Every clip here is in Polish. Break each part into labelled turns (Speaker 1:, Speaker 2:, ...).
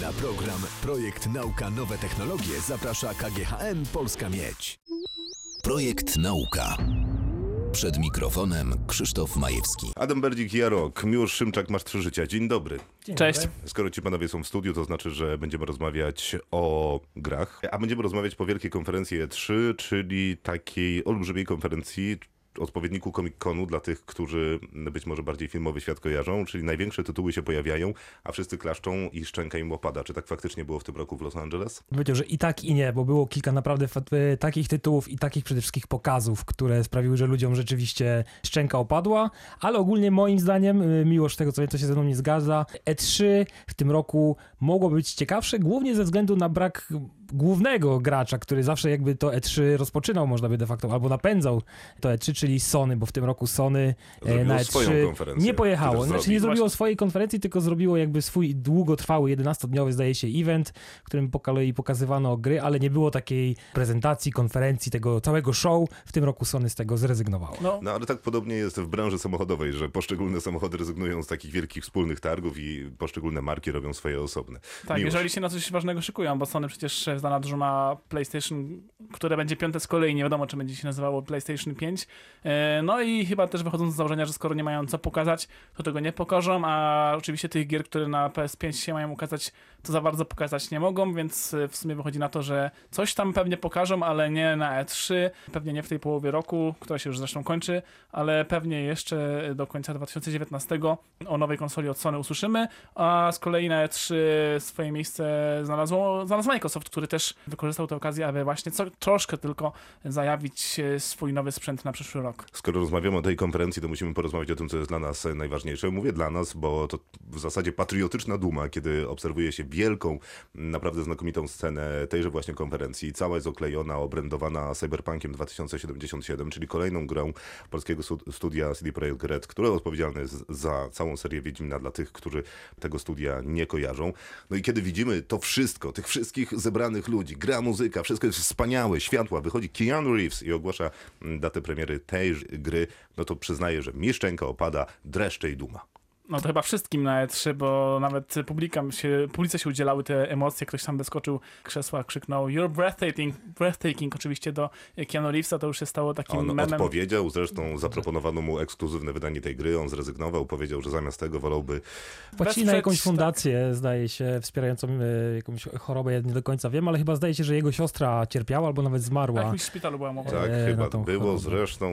Speaker 1: Na program Projekt Nauka Nowe Technologie zaprasza KGHM Polska Miedź. Projekt Nauka. Przed mikrofonem Krzysztof Majewski.
Speaker 2: Adam Berdzik, Jarok, Miłosz Szymczak, masz trzy życia. Dzień dobry.
Speaker 3: Dzień
Speaker 4: Cześć.
Speaker 3: dobry.
Speaker 2: Skoro ci panowie są w studiu, to znaczy, że będziemy rozmawiać o grach, a będziemy rozmawiać po wielkiej konferencji E3, czyli takiej olbrzymiej konferencji, odpowiedniku Comic-Conu dla tych, którzy być może bardziej filmowy świat kojarzą, czyli największe tytuły się pojawiają, a wszyscy klaszczą i szczęka im opada. Czy tak faktycznie było w tym roku w Los Angeles?
Speaker 3: Powiedział, że i tak, i nie, bo było kilka naprawdę e, takich tytułów i takich przede wszystkim pokazów, które sprawiły, że ludziom rzeczywiście szczęka opadła, ale ogólnie moim zdaniem, e, miło z tego, co się ze mną nie zgadza, E3 w tym roku mogło być ciekawsze, głównie ze względu na brak głównego gracza, który zawsze jakby to E3 rozpoczynał, można by de facto, albo napędzał to E3, czyli Sony, bo w tym roku Sony e,
Speaker 2: Zrobiło
Speaker 3: na
Speaker 2: swoją
Speaker 3: E3
Speaker 2: konferencję.
Speaker 3: nie pojechało. Znaczy
Speaker 2: zrobi.
Speaker 3: nie zrobiło
Speaker 4: Właśnie.
Speaker 3: swojej konferencji, tylko zrobiło jakby swój długotrwały, 11-dniowy zdaje się event, w którym po kolei pokazywano gry, ale nie było takiej prezentacji, konferencji, tego całego show. W tym roku Sony z tego zrezygnowało.
Speaker 4: No,
Speaker 2: No ale tak podobnie jest w branży samochodowej, że poszczególne samochody rezygnują z takich wielkich wspólnych targów i poszczególne marki robią swoje osobne.
Speaker 4: tak,
Speaker 2: Miłosz.
Speaker 4: jeżeli się na coś ważnego szykują, bo Sony przecież z dana dużo ma PlayStation, które będzie piąte z kolei, nie wiadomo czy będzie się nazywało PlayStation 5. E, No i chyba też wychodząc z założenia, że skoro nie mają co pokazać, to tego nie pokażą, a oczywiście tych gier, które na PS5 się mają ukazać, to za bardzo pokazać nie mogą, więc e, w sumie wychodzi na to, że coś tam pewnie pokażą, ale nie na E3, pewnie nie w tej połowie roku, która się już zresztą kończy, ale pewnie jeszcze do końca 2019 o nowej konsoli od Sony usłyszymy, a z kolei na E3 swoje miejsce znalazło, znalazł Microsoft, który też wykorzystał tę okazję, aby właśnie co, troszkę tylko zajawić e, swój nowy sprzęt na przyszły rok.
Speaker 2: Skoro rozmawiamy o tej konferencji, to musimy porozmawiać o tym, co jest dla nas najważniejsze. Mówię dla nas, bo to w zasadzie patriotyczna duma, kiedy obserwuje się wielką, naprawdę znakomitą scenę tejże właśnie konferencji. Cała jest oklejona, obrędowana Cyberpunkiem 2077, czyli kolejną grą polskiego stu- studia CD Projekt Red, które odpowiedzialne jest za całą serię Wiedźmina dla tych, którzy tego studia nie kojarzą. No i kiedy widzimy to wszystko, tych wszystkich zebranych ludzi, gra muzyka, wszystko jest wspaniałe, światła, wychodzi Keanu Reeves i ogłasza mm, datę premiery tej gry, no to przyznaję, że mi opada, dreszcze i duma.
Speaker 4: No to chyba wszystkim na E3, bo nawet publikam się, publice się udzielały te emocje, ktoś tam wyskoczył krzesła, krzyknął You're breathtaking, breathtaking oczywiście do Keanu Reevesa, to już się stało takim
Speaker 2: On
Speaker 4: memem.
Speaker 2: odpowiedział, zresztą zaproponowano mu ekskluzywne wydanie tej gry, on zrezygnował, powiedział, że zamiast tego wolałby
Speaker 3: Płacili na jakąś
Speaker 4: tak.
Speaker 3: fundację, zdaje się, wspierającą e, jakąś chorobę, ja nie do końca wiem, ale chyba zdaje się, że jego siostra cierpiała albo nawet
Speaker 4: W
Speaker 3: zmarła.
Speaker 4: jakimś szpitalu była mowa.
Speaker 2: Tak,
Speaker 3: E,
Speaker 2: chyba było.
Speaker 3: chorobę.
Speaker 2: Zresztą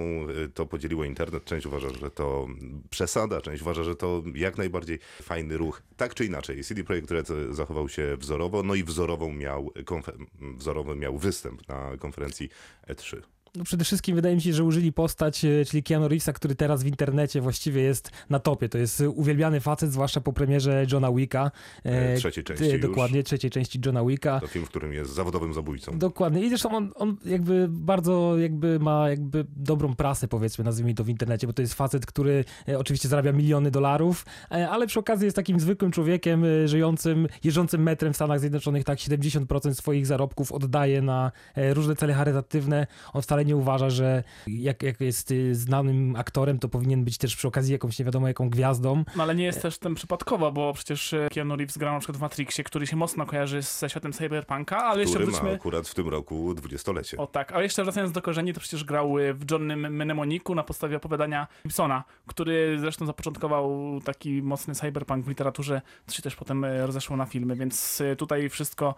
Speaker 2: y, to podzieliło internet. Część uważa, że to przesada, część uważa, że to jak najbardziej fajny ruch. Tak czy inaczej, CD Projekt Red zachował się wzorowo, no i wzorową miał, wzorowy miał występ na konferencji E E3.
Speaker 3: No przede wszystkim wydaje mi się, że użyli postać, e, czyli Keanu Reevesa, który teraz w internecie właściwie jest na topie. To jest uwielbiany facet, zwłaszcza po premierze Johna Wicka.
Speaker 2: E, trzeciej części
Speaker 3: e,
Speaker 2: już.
Speaker 3: Dokładnie, trzeciej części Johna Wicka.
Speaker 2: To film, w którym jest zawodowym zabójcą.
Speaker 3: Dokładnie. I zresztą on, on jakby bardzo jakby ma jakby dobrą prasę, powiedzmy, nazwijmy to w internecie, bo to jest facet, który e, oczywiście zarabia miliony dolarów, e, ale przy okazji jest takim zwykłym człowiekiem e, żyjącym, jeżdżącym metrem w Stanach Zjednoczonych, tak 70% swoich zarobków oddaje na e, różne cele charytatywne. On wcale nie uważa, że jak, jak jest y, znanym aktorem, to powinien być też przy okazji jakąś nie wiadomo jaką gwiazdą.
Speaker 4: No ale nie jest też tym przypadkowo, bo przecież e, Keanu Reeves grał na przykład w Matrixie, który się mocno kojarzy ze światem cyberpunka, ale jeszcze
Speaker 2: który ma
Speaker 4: wróćmy...
Speaker 2: akurat w tym roku dwudziestolecie.
Speaker 4: O tak, a jeszcze wracając do korzeni, to przecież grał e, w Johnnym Mnemoniku na podstawie opowiadania Gibsona, który zresztą zapoczątkował taki mocny cyberpunk w literaturze, co się też potem rozeszło na filmy, więc tutaj wszystko,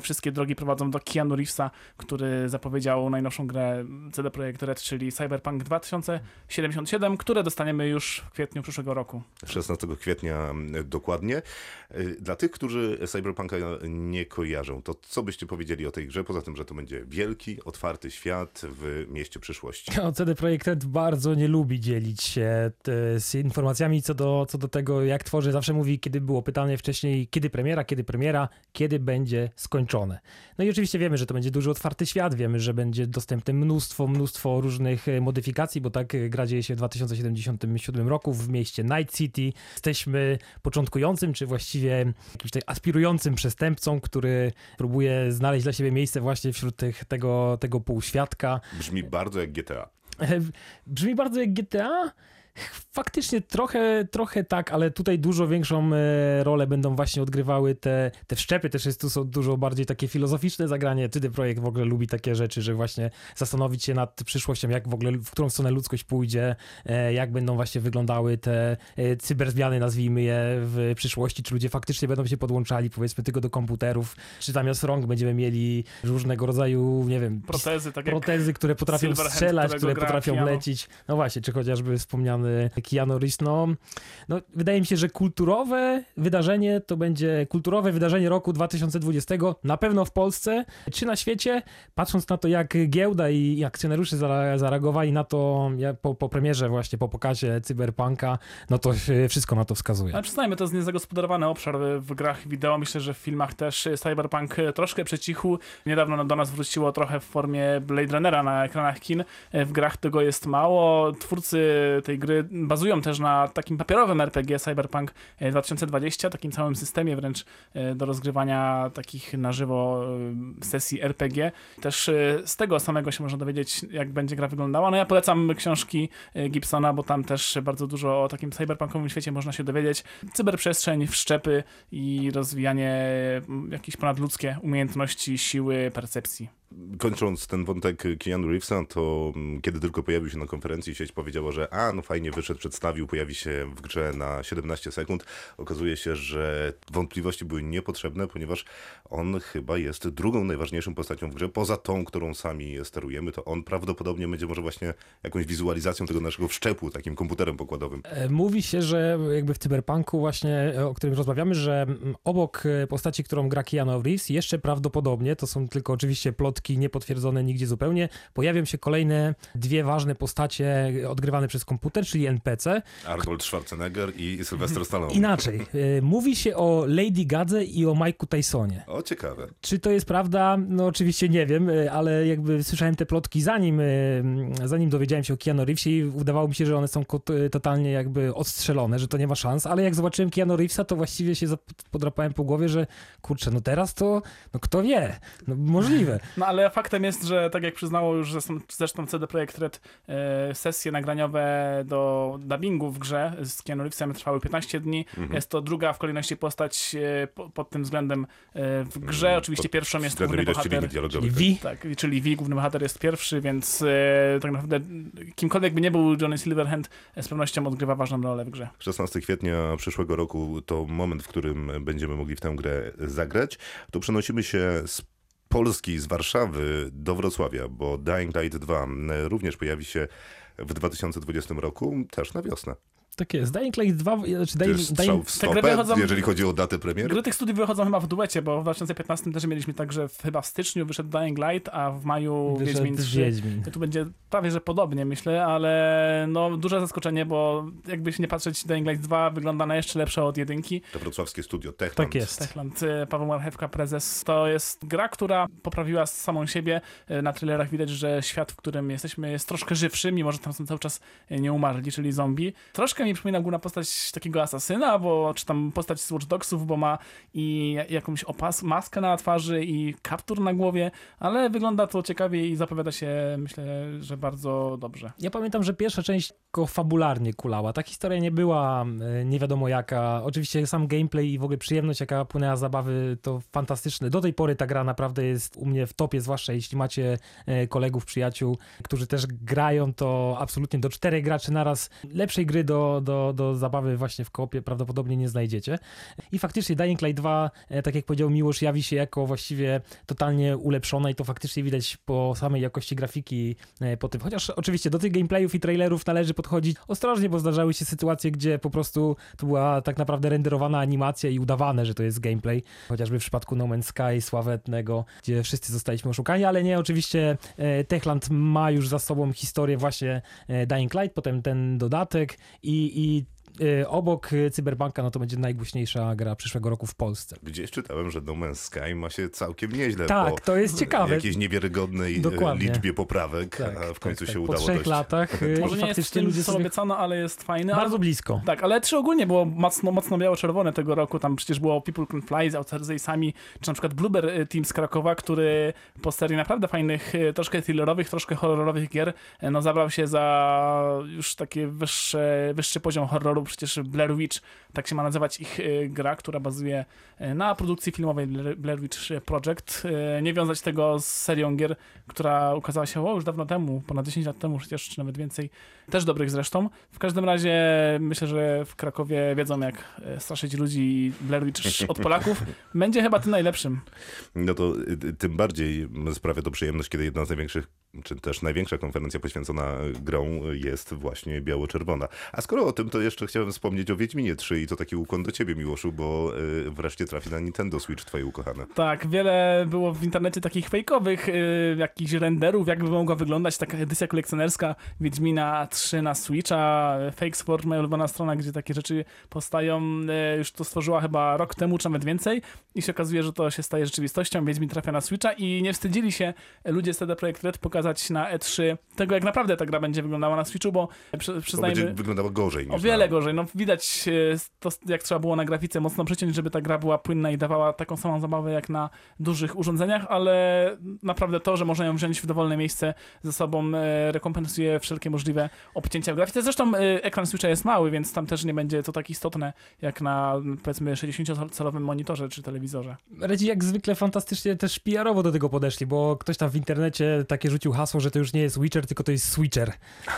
Speaker 4: wszystkie drogi prowadzą do Keanu Reevesa, który zapowiedział najnowszą grę CD Projekt Red, czyli Cyberpunk 2077, które dostaniemy już w kwietniu przyszłego roku.
Speaker 2: 16 kwietnia mm, dokładnie. Y, Dla tych, którzy Cyberpunka nie kojarzą, to co byście powiedzieli o tej grze, poza tym, że to będzie wielki, otwarty świat w mieście przyszłości?
Speaker 3: No, CD Projekt Red bardzo nie lubi dzielić się te, z informacjami co do, co do tego, jak tworzy. Zawsze mówi, kiedy było pytanie wcześniej, kiedy premiera, kiedy premiera, kiedy będzie skończone. No i oczywiście wiemy, że to będzie duży otwarty świat, wiemy, że będzie dostępne mnóstwo, mnóstwo różnych e, modyfikacji, bo tak e, gra dzieje się w 2077 roku w mieście Night City. Jesteśmy początkującym, czy właściwie jakimś tutaj aspirującym przestępcą, który próbuje znaleźć dla siebie miejsce właśnie wśród tych, tego, tego półświadka.
Speaker 2: Brzmi bardzo jak GTA.
Speaker 3: Brzmi bardzo jak GTA. Faktycznie trochę, trochę tak, ale tutaj dużo większą e, rolę będą właśnie odgrywały te, te wszczepy, też jest tu są dużo bardziej takie filozoficzne zagranie. CD Projekt w ogóle lubi takie rzeczy, że właśnie zastanowić się nad przyszłością, jak w ogóle, w którą stronę ludzkość pójdzie, e, jak będą właśnie wyglądały te e, cyberzmiany, nazwijmy je, w przyszłości, czy ludzie faktycznie będą się podłączali, powiedzmy, tylko do komputerów, czy zamiast rąk będziemy mieli różnego rodzaju, nie wiem,
Speaker 4: Protezy, tak
Speaker 3: protezy, które potrafią strzelać, które potrafią lecić. No właśnie, czy chociażby wspomniany Keanu Reeves. No, no, wydaje mi się, że kulturowe wydarzenie to będzie kulturowe wydarzenie roku 2020, na pewno w Polsce, czy na świecie. Patrząc na to, jak giełda i akcjonariusze zare- zareagowali na to po, po premierze właśnie, po pokazie Cyberpunka, no to wszystko na to wskazuje.
Speaker 4: Ale przyznajmy, to jest niezagospodarowany obszar w grach wideo. Myślę, że w filmach też Cyberpunk troszkę przecichł. Niedawno do nas wróciło trochę w formie Blade Runnera na ekranach kin. W grach tego jest mało. Twórcy tej gry bazują też na takim papierowym RPG Cyberpunk 2020, takim całym systemie wręcz e, do rozgrywania takich na żywo e, sesji RPG. Też e, z tego samego się można dowiedzieć, jak będzie gra wyglądała. No ja polecam książki e, Gibsona, bo tam też bardzo dużo o takim cyberpunkowym świecie można się dowiedzieć. Cyberprzestrzeń, wszczepy i rozwijanie jakieś ponadludzkie umiejętności, siły, percepcji.
Speaker 2: Kończąc ten wątek Keanu Reevesa, to mm, kiedy tylko pojawił się na konferencji, sieć powiedziała, że a, no fajnie wyszedł, przedstawił, pojawi się w grze na 17 sekund. Okazuje się, że wątpliwości były niepotrzebne, ponieważ on chyba jest drugą najważniejszą postacią w grze, poza tą, którą sami sterujemy, to on prawdopodobnie będzie może właśnie jakąś wizualizacją tego naszego wszczepu, takim komputerem pokładowym.
Speaker 3: E, Mówi się, że jakby w Cyberpunku właśnie, e, o którym rozmawiamy, że mm, obok e, postaci, którą gra Keanu Reeves, jeszcze prawdopodobnie, to są tylko oczywiście plotki niepotwierdzone nigdzie zupełnie, pojawią się kolejne dwie ważne postacie odgrywane przez komputer, czyli NPC.
Speaker 2: Arnold Schwarzenegger i Sylvester Stallone.
Speaker 3: Inaczej, e, mówi się o Lady Gadze i o Mike'u Tysonie.
Speaker 2: O, ciekawe.
Speaker 3: Czy to jest prawda? No oczywiście nie wiem, e, ale jakby słyszałem te plotki zanim, e, zanim dowiedziałem się o Keanu Reevesie i udawało mi się, że one są totalnie jakby odstrzelone, że to nie ma szans, ale jak zobaczyłem Keanu Reevesa, to właściwie się podrapałem po głowie, że kurczę, no teraz to, no kto wie, no możliwe.
Speaker 4: No ale faktem jest, że tak jak przyznało już zresztą, CD Projekt Red, e, sesje nagraniowe do dubbingu w grze z Keanu Reevesem trwały 15 dni.
Speaker 2: Mhm.
Speaker 4: Jest to druga w kolejności postać e, po, pod tym względem e, w grze. Oczywiście
Speaker 2: Pod
Speaker 4: pierwszą jest główny bohater.
Speaker 3: Czyli
Speaker 2: dialogowych.
Speaker 3: V.
Speaker 4: Tak, czyli V, główny bohater jest pierwszy, więc e, tak naprawdę kimkolwiek by nie był Johnny Silverhand, z pewnością odgrywa ważną rolę w grze.
Speaker 2: 16 kwietnia przyszłego roku to moment, w którym będziemy mogli w tę grę zagrać. Tu przenosimy się z Polski, z Warszawy do Wrocławia, bo Dying Light 2 również pojawi się w 2020 roku, też na wiosnę.
Speaker 3: Tak jest. Dying Light 2, znaczy Dying,
Speaker 2: strzał
Speaker 3: Dying,
Speaker 2: w stopę,
Speaker 4: wychodzą-
Speaker 2: jeżeli chodzi o datę premiery.
Speaker 4: Gry tych studiów wychodzą chyba w duecie, bo w 2015 też mieliśmy tak, że chyba w styczniu wyszedł Dying Light, a w maju
Speaker 3: wyszedł
Speaker 4: Wiedźmin 3.
Speaker 3: Wiedźmin.
Speaker 4: Tu będzie prawie, że podobnie myślę, ale no duże zaskoczenie, bo jakby się nie patrzeć, Dying Light 2 wygląda na jeszcze lepsze od jedynki.
Speaker 2: To wrocławskie studio Techland.
Speaker 3: Tak jest.
Speaker 4: Techland, e, Paweł Marchewka, prezes, to jest gra, która poprawiła samą siebie. E, Na thrillerach widać, że świat, w którym jesteśmy jest troszkę żywszy, mimo że tam są cały czas e, nie umarli, czyli zombie. Troszkę mi przypomina główna postać takiego asasyna, bo czy tam postać z Watch Dogsów, bo ma i jakąś opas, maskę na twarzy i kaptur na głowie, ale wygląda to ciekawie i zapowiada się, myślę, że bardzo dobrze.
Speaker 3: Ja pamiętam, że pierwsza część tylko fabularnie kulała. Ta historia nie była e, nie wiadomo jaka. Oczywiście sam gameplay i w ogóle przyjemność, jaka płynęła z zabawy, to fantastyczne. Do tej pory ta gra naprawdę jest u mnie w topie, zwłaszcza jeśli macie e, kolegów, przyjaciół, którzy też grają, to absolutnie do czterech graczy naraz lepszej gry do, do, do zabawy właśnie w kopie prawdopodobnie nie znajdziecie. I faktycznie Dying Light 2, e, tak jak powiedział Miłosz, jawi się jako właściwie totalnie ulepszona i to faktycznie widać po samej jakości grafiki po tym. Chociaż oczywiście do tych gameplayów i trailerów należy podchodzić ostrożnie, bo zdarzały się sytuacje, gdzie po prostu to była tak naprawdę renderowana animacja i udawane, że to jest gameplay. Chociażby w przypadku No Man's Sky sławetnego, gdzie wszyscy zostaliśmy oszukani, ale nie, oczywiście e, Techland ma już za sobą historię właśnie e, Dying Light, potem ten dodatek i, i obok y, Cyberpunka, no to będzie najgłośniejsza gra przyszłego roku w Polsce.
Speaker 2: Gdzieś czytałem, że No Man's Sky ma się całkiem nieźle
Speaker 3: Tak,
Speaker 2: po
Speaker 3: to jest ciekawe.
Speaker 2: jakiejś niewiarygodnej e,
Speaker 3: Dokładnie.
Speaker 2: liczbie poprawek,
Speaker 3: Tak,
Speaker 2: a w końcu
Speaker 3: tak,
Speaker 2: się
Speaker 3: tak. Po
Speaker 2: udało
Speaker 3: trzech
Speaker 2: dość.
Speaker 3: latach y,
Speaker 4: Może nie jest w
Speaker 3: faktycznie
Speaker 4: tym,
Speaker 3: ludzie
Speaker 4: co
Speaker 3: sobie...
Speaker 4: obiecano, ale jest fajny.
Speaker 3: Bardzo
Speaker 4: ale...
Speaker 3: blisko.
Speaker 4: Tak, ale E3 ogólnie było mocno, mocno biało-czerwone tego roku. Tam przecież było People Can Fly z Outer Ace'ami, czy na przykład Blueber y, Team z Krakowa, który po serii naprawdę fajnych, y, troszkę thrillerowych, troszkę horrorowych gier, y, no zabrał się za już taki wyższy, wyższy poziom horroru. Przecież Blair Witch, tak się ma nazywać ich y, gra, która bazuje y, na produkcji filmowej Blair Witch Project. Y, Nie wiązać tego z serią gier, która ukazała się o, już dawno temu, ponad 10 lat temu przecież, czy nawet więcej. Też dobrych zresztą. W każdym razie myślę, że w Krakowie wiedzą jak straszyć ludzi i Blair Witch od Polaków. Będzie chyba tym najlepszym.
Speaker 2: No to tym bardziej sprawia to przyjemność, kiedy jedna z największych, czy też największa konferencja poświęcona grą jest właśnie biało-czerwona. A skoro o tym, to jeszcze chciałem wspomnieć o Wiedźminie 3 i to taki ukłon do ciebie, Miłoszu, bo y, wreszcie trafi na Nintendo Switch twoje ukochane.
Speaker 4: Tak, wiele było w internecie takich fejkowych y, jakichś renderów, jakby mogła wyglądać taka edycja kolekcjonerska Wiedźmina 3 na Switcha. Fakesport, moja ulubiona strona, gdzie takie rzeczy powstają, już to stworzyła chyba rok temu, czy nawet więcej i się okazuje, że to się staje rzeczywistością. Wiedźmin trafia na Switcha i nie wstydzili się ludzie z CD Projekt Red pokazać na E3 tego, jak naprawdę ta gra będzie wyglądała na Switchu, bo przy,
Speaker 2: Bo
Speaker 4: przyznajmy...
Speaker 2: będzie wyglądała gorzej niż
Speaker 4: O wiele
Speaker 2: na...
Speaker 4: gorzej. No widać e, to, jak trzeba było na grafice mocno przyciąć, żeby ta gra była płynna i dawała taką samą zabawę jak na dużych urządzeniach, ale naprawdę to, że można ją wziąć w dowolne miejsce ze sobą e, rekompensuje wszelkie możliwe obcięcia w grafice. Zresztą e, ekran Switcha jest mały, więc tam też nie będzie to tak istotne jak na powiedzmy 60-calowym monitorze czy telewizorze.
Speaker 3: Redzi jak zwykle fantastycznie też PR-owo do tego podeszli, bo ktoś tam w internecie takie rzucił hasło, że to już nie jest Witcher, tylko to jest Switcher.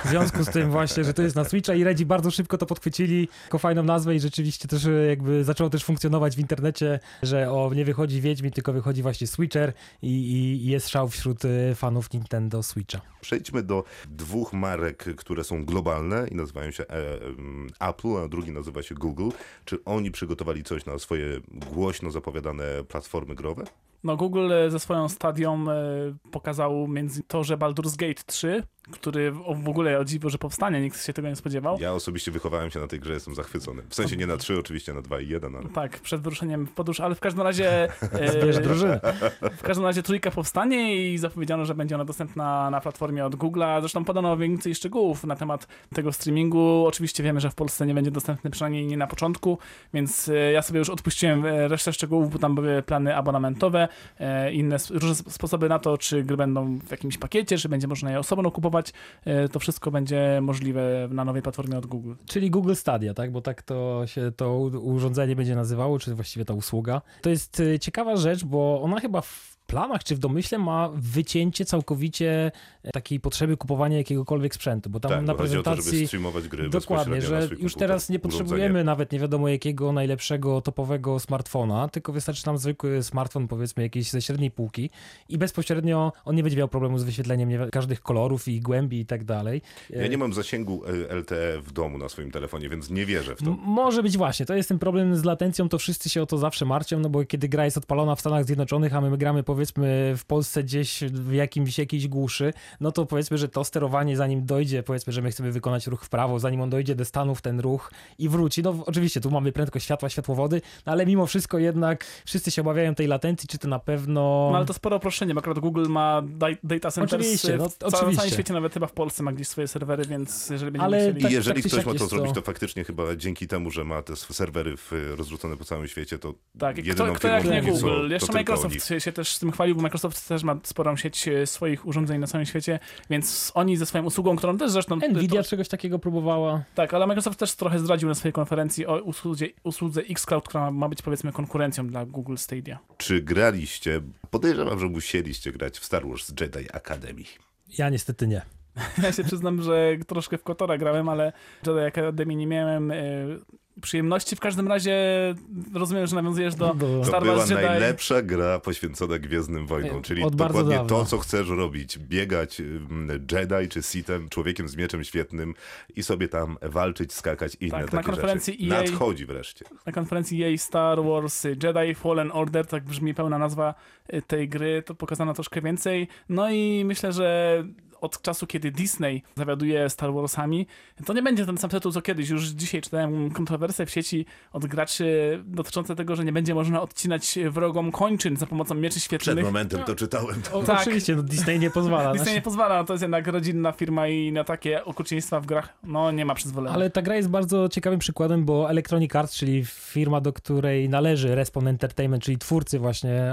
Speaker 3: W związku z tym właśnie, że to jest na Switcha i Redzi bardzo szybko to podchwycili jako fajną nazwę i rzeczywiście też e, jakby zaczęło też funkcjonować w internecie, że o nie wychodzi Wiedźmin, tylko wychodzi właśnie Switcher i, i, jest szał wśród e, fanów Nintendo Switcha.
Speaker 2: Przejdźmy do dwóch marek, które są globalne i nazywają się e, Apple, a drugi nazywa się Google. Czy oni przygotowali coś na swoje głośno zapowiadane platformy growe?
Speaker 4: No Google e, ze swoją stadią e, pokazał między to, że Baldur's Gate 3, który w w ogóle o dziwo, że powstanie, nikt się tego nie spodziewał.
Speaker 2: Ja osobiście wychowałem się na tej grze, jestem zachwycony. W sensie nie na 3, oczywiście na 2 i 1, ale...
Speaker 4: Tak, przed wyruszeniem w podróż, ale w każdym razie.
Speaker 3: Zbierz
Speaker 4: E,
Speaker 3: drużynę.
Speaker 4: w każdym razie trójka powstanie i zapowiedziano, że będzie ona dostępna na platformie od Google'a. Zresztą podano więcej szczegółów na temat tego streamingu. Oczywiście wiemy, że w Polsce nie będzie dostępny przynajmniej nie na początku, więc e, ja sobie już odpuściłem e, resztę szczegółów, bo tam były plany abonamentowe, inne różne sp- sposoby na to, czy gry będą w jakimś pakiecie, czy będzie można je osobno kupować. E, To wszystko będzie możliwe na nowej platformie od Google.
Speaker 3: Czyli Google Stadia, tak? Bo tak to się to urządzenie będzie nazywało, czy właściwie ta usługa. To jest y, ciekawa rzecz, bo ona chyba planach czy w domyśle ma wycięcie całkowicie e, takiej potrzeby kupowania jakiegokolwiek sprzętu, bo tam
Speaker 2: tak,
Speaker 3: na
Speaker 2: o to, żeby
Speaker 3: prezentacji
Speaker 2: streamować gry
Speaker 3: Dokładnie, że już
Speaker 2: komputer,
Speaker 3: teraz nie
Speaker 2: urządzenie.
Speaker 3: potrzebujemy nawet nie wiadomo jakiego najlepszego topowego smartfona, tylko wystarczy nam zwykły smartfon, powiedzmy jakiejś ze średniej półki i bezpośrednio on nie będzie miał problemu z wyświetleniem nie wi- każdych kolorów i głębi i tak dalej.
Speaker 2: Ja nie mam zasięgu e, LTE w domu na swoim telefonie, więc nie wierzę w to.
Speaker 3: M- Może być właśnie, to jest ten problem z latencją, to wszyscy się o to zawsze martwią, no bo kiedy gra jest odpalona w Stanach Zjednoczonych, a my gramy powiedzmy w Polsce gdzieś w jakimś jakiejś głuszy, no to powiedzmy, że to sterowanie zanim dojdzie, powiedzmy, że my chcemy wykonać ruch w prawo, zanim on dojdzie do Stanów ten ruch i wróci, no oczywiście tu mamy prędkość światła, światłowody, no ale mimo wszystko jednak wszyscy się obawiają tej latencji, czy to na pewno...
Speaker 4: No ale to spore uproszczenie, bo akurat Google ma data centers
Speaker 3: Oczywiście, no,
Speaker 4: w całym,
Speaker 3: oczywiście.
Speaker 4: całym świecie, nawet chyba w Polsce ma gdzieś swoje serwery, więc jeżeli będziemy
Speaker 3: Ale
Speaker 4: chcieli...
Speaker 2: I
Speaker 3: tak-
Speaker 2: jeżeli
Speaker 3: czy
Speaker 2: ktoś ma to zrobić,
Speaker 3: to-
Speaker 2: to faktycznie chyba dzięki temu, że ma te serwery w, rozrzucone po całym świecie, to
Speaker 4: Tak, kto,
Speaker 2: jedyną
Speaker 4: kto jak
Speaker 2: firmą
Speaker 4: nie Google. Jeszcze Microsoft się, się też z tym chwalił, bo Microsoft też ma sporą sieć e, swoich urządzeń na całym świecie, więc oni ze swoją usługą, którą też zresztą...
Speaker 3: Nvidia
Speaker 4: to,
Speaker 3: czegoś takiego próbowała.
Speaker 4: tak, ale Microsoft też trochę zdradził na swojej konferencji o usłudze, usłudze xCloud, która ma być powiedzmy konkurencją dla Google Stadia.
Speaker 2: Czy graliście? Podejrzewam, że musieliście grać w Star Wars Jedi Academy.
Speaker 3: Ja niestety nie.
Speaker 4: Ja się przyznam, że troszkę w Kotora grałem, ale Jedi Academy nie miałem e, przyjemności. W każdym razie rozumiem, że nawiązujesz do
Speaker 2: To
Speaker 4: Star
Speaker 2: była
Speaker 4: Wars Jedi.
Speaker 2: najlepsza gra poświęcona Gwiezdnym Wojnom, czyli
Speaker 3: Od bardzo
Speaker 2: dokładnie
Speaker 3: dawna.
Speaker 2: to, co chcesz robić. Biegać ym, Jedi czy Sithem, człowiekiem z mieczem świetnym i sobie tam walczyć, skakać i inne
Speaker 4: Tak, na
Speaker 2: takie
Speaker 4: konferencji
Speaker 2: rzeczy.
Speaker 4: EA
Speaker 2: Nadchodzi wreszcie.
Speaker 4: na konferencji jej Star Wars Jedi Fallen Order, tak brzmi pełna nazwa y, tej gry, to pokazano troszkę więcej. No i myślę, że od czasu, kiedy Disney zawiaduje Star Warsami, to nie będzie ten sam tytuł co kiedyś. Już dzisiaj czytałem kontrowersje w sieci od graczy dotyczące tego, że nie będzie można odcinać wrogom kończyn za pomocą mieczy
Speaker 2: Przed
Speaker 4: świetlnych.
Speaker 2: momentem to czytałem.
Speaker 3: O,
Speaker 4: Tak.
Speaker 3: Oczywiście, no Disney nie pozwala.
Speaker 4: Disney
Speaker 3: Znaczy-
Speaker 4: nie pozwala, to jest jednak rodzinna firma i na takie okrucieństwa w grach, no nie ma przyzwolenia.
Speaker 3: Ale ta gra jest bardzo ciekawym przykładem, bo Electronic Arts, czyli firma, do której należy Respawn Entertainment, czyli twórcy właśnie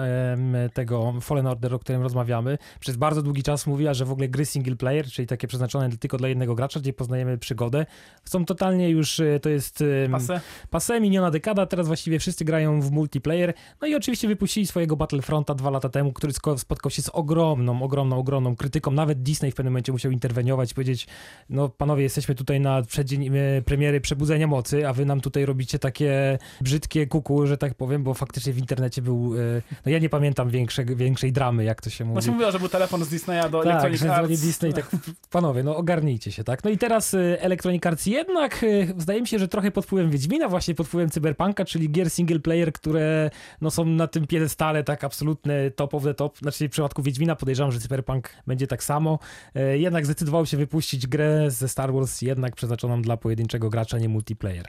Speaker 3: tego Fallen Order, o którym rozmawiamy, przez bardzo długi czas mówiła, że w ogóle gry single player, czyli takie przeznaczone tylko dla jednego gracza, gdzie poznajemy przygodę, są totalnie już, e, to jest em,
Speaker 4: Pasę?
Speaker 3: Passé, miniona dekada, teraz właściwie wszyscy grają w multiplayer. No i oczywiście wypuścili swojego Battlefronta dwa lata temu, który spotkał się z ogromną, ogromną, ogromną krytyką. Nawet Disney w pewnym momencie musiał interweniować i powiedzieć, no panowie, jesteśmy tutaj na przeddzień e, premiery Przebudzenia Mocy, a wy nam tutaj robicie takie brzydkie kuku, że tak powiem, bo faktycznie w internecie był, e, no ja nie pamiętam większe, większej dramy, jak to się mówi.
Speaker 4: Właśnie mówiła, że był telefon z Disneya do
Speaker 3: Tak,
Speaker 4: Electronic Arts.
Speaker 3: Disney, tak panowie, no ogarnijcie się, tak? No i teraz y, Electronic Arts jednak y, zdaje mi się, że trochę pod wpływem Wiedźmina, właśnie pod wpływem Cyberpunka, czyli gier single player, które no, są na tym piedestale tak absolutne top of the top. Znaczy w przypadku Wiedźmina podejrzewam, że Cyberpunk będzie tak samo. Y, jednak zdecydował się wypuścić grę ze Star Wars jednak przeznaczoną dla pojedynczego gracza, nie multiplayer.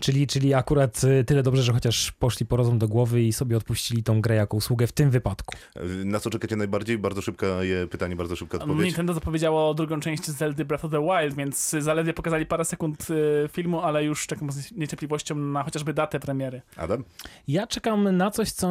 Speaker 3: Czyli, czyli akurat y, tyle dobrze, że chociaż poszli po rozum do głowy i sobie odpuścili tą grę jako usługę w tym wypadku.
Speaker 2: Na co czekacie najbardziej? Bardzo szybka je- pytanie, bardzo szybka odpowiedź.
Speaker 4: Nintendo zapowiedziało drugą część Zelda Breath of the Wild, więc zaledwie pokazali parę sekund y, filmu, ale już czekam z niecierpliwością na chociażby datę premiery.
Speaker 2: Adam?
Speaker 3: Ja czekam na coś, co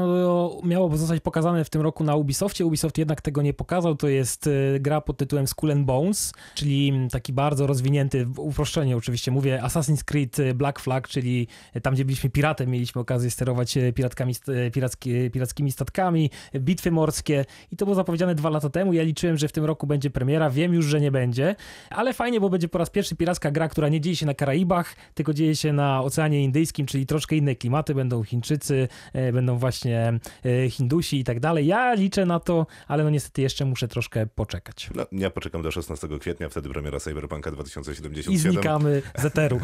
Speaker 3: miało zostać pokazane w tym roku na Ubisoftie. Ubisoft jednak tego nie pokazał. To jest e, gra pod tytułem Skull and Bones, czyli taki bardzo rozwinięty, w uproszczeniu oczywiście mówię, Assassin's Creed Black Flag, czyli tam, gdzie byliśmy piratem, mieliśmy okazję sterować e, piratkami, e, piracki, pirackimi statkami, e, bitwy morskie i to było zapowiedziane dwa lata temu. Ja liczyłem, że w tym roku będzie premiera. Wiem już, że nie będzie, ale fajnie, bo będzie po raz pierwszy piracka gra, która nie dzieje się na Karaibach, tylko dzieje się na Oceanie Indyjskim, czyli troszkę inne klimaty. Będą Chińczycy, e, będą właśnie e, Hindusi i tak dalej. Ja liczę na to, ale no niestety jeszcze muszę troszkę poczekać.
Speaker 2: No, ja poczekam do 16 kwietnia, wtedy premiera Cyberpunka
Speaker 3: I
Speaker 2: 2077.
Speaker 3: znikamy z eteru.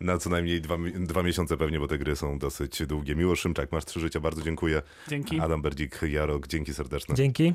Speaker 2: na, na co najmniej dwa, dwa miesiące pewnie, bo te gry są dosyć długie. Miłosz Szymczak, masz trzy życia, bardzo dziękuję.
Speaker 4: Dzięki.
Speaker 2: Adam Berdzik, Jarok, dzięki serdeczne.
Speaker 3: Dzięki.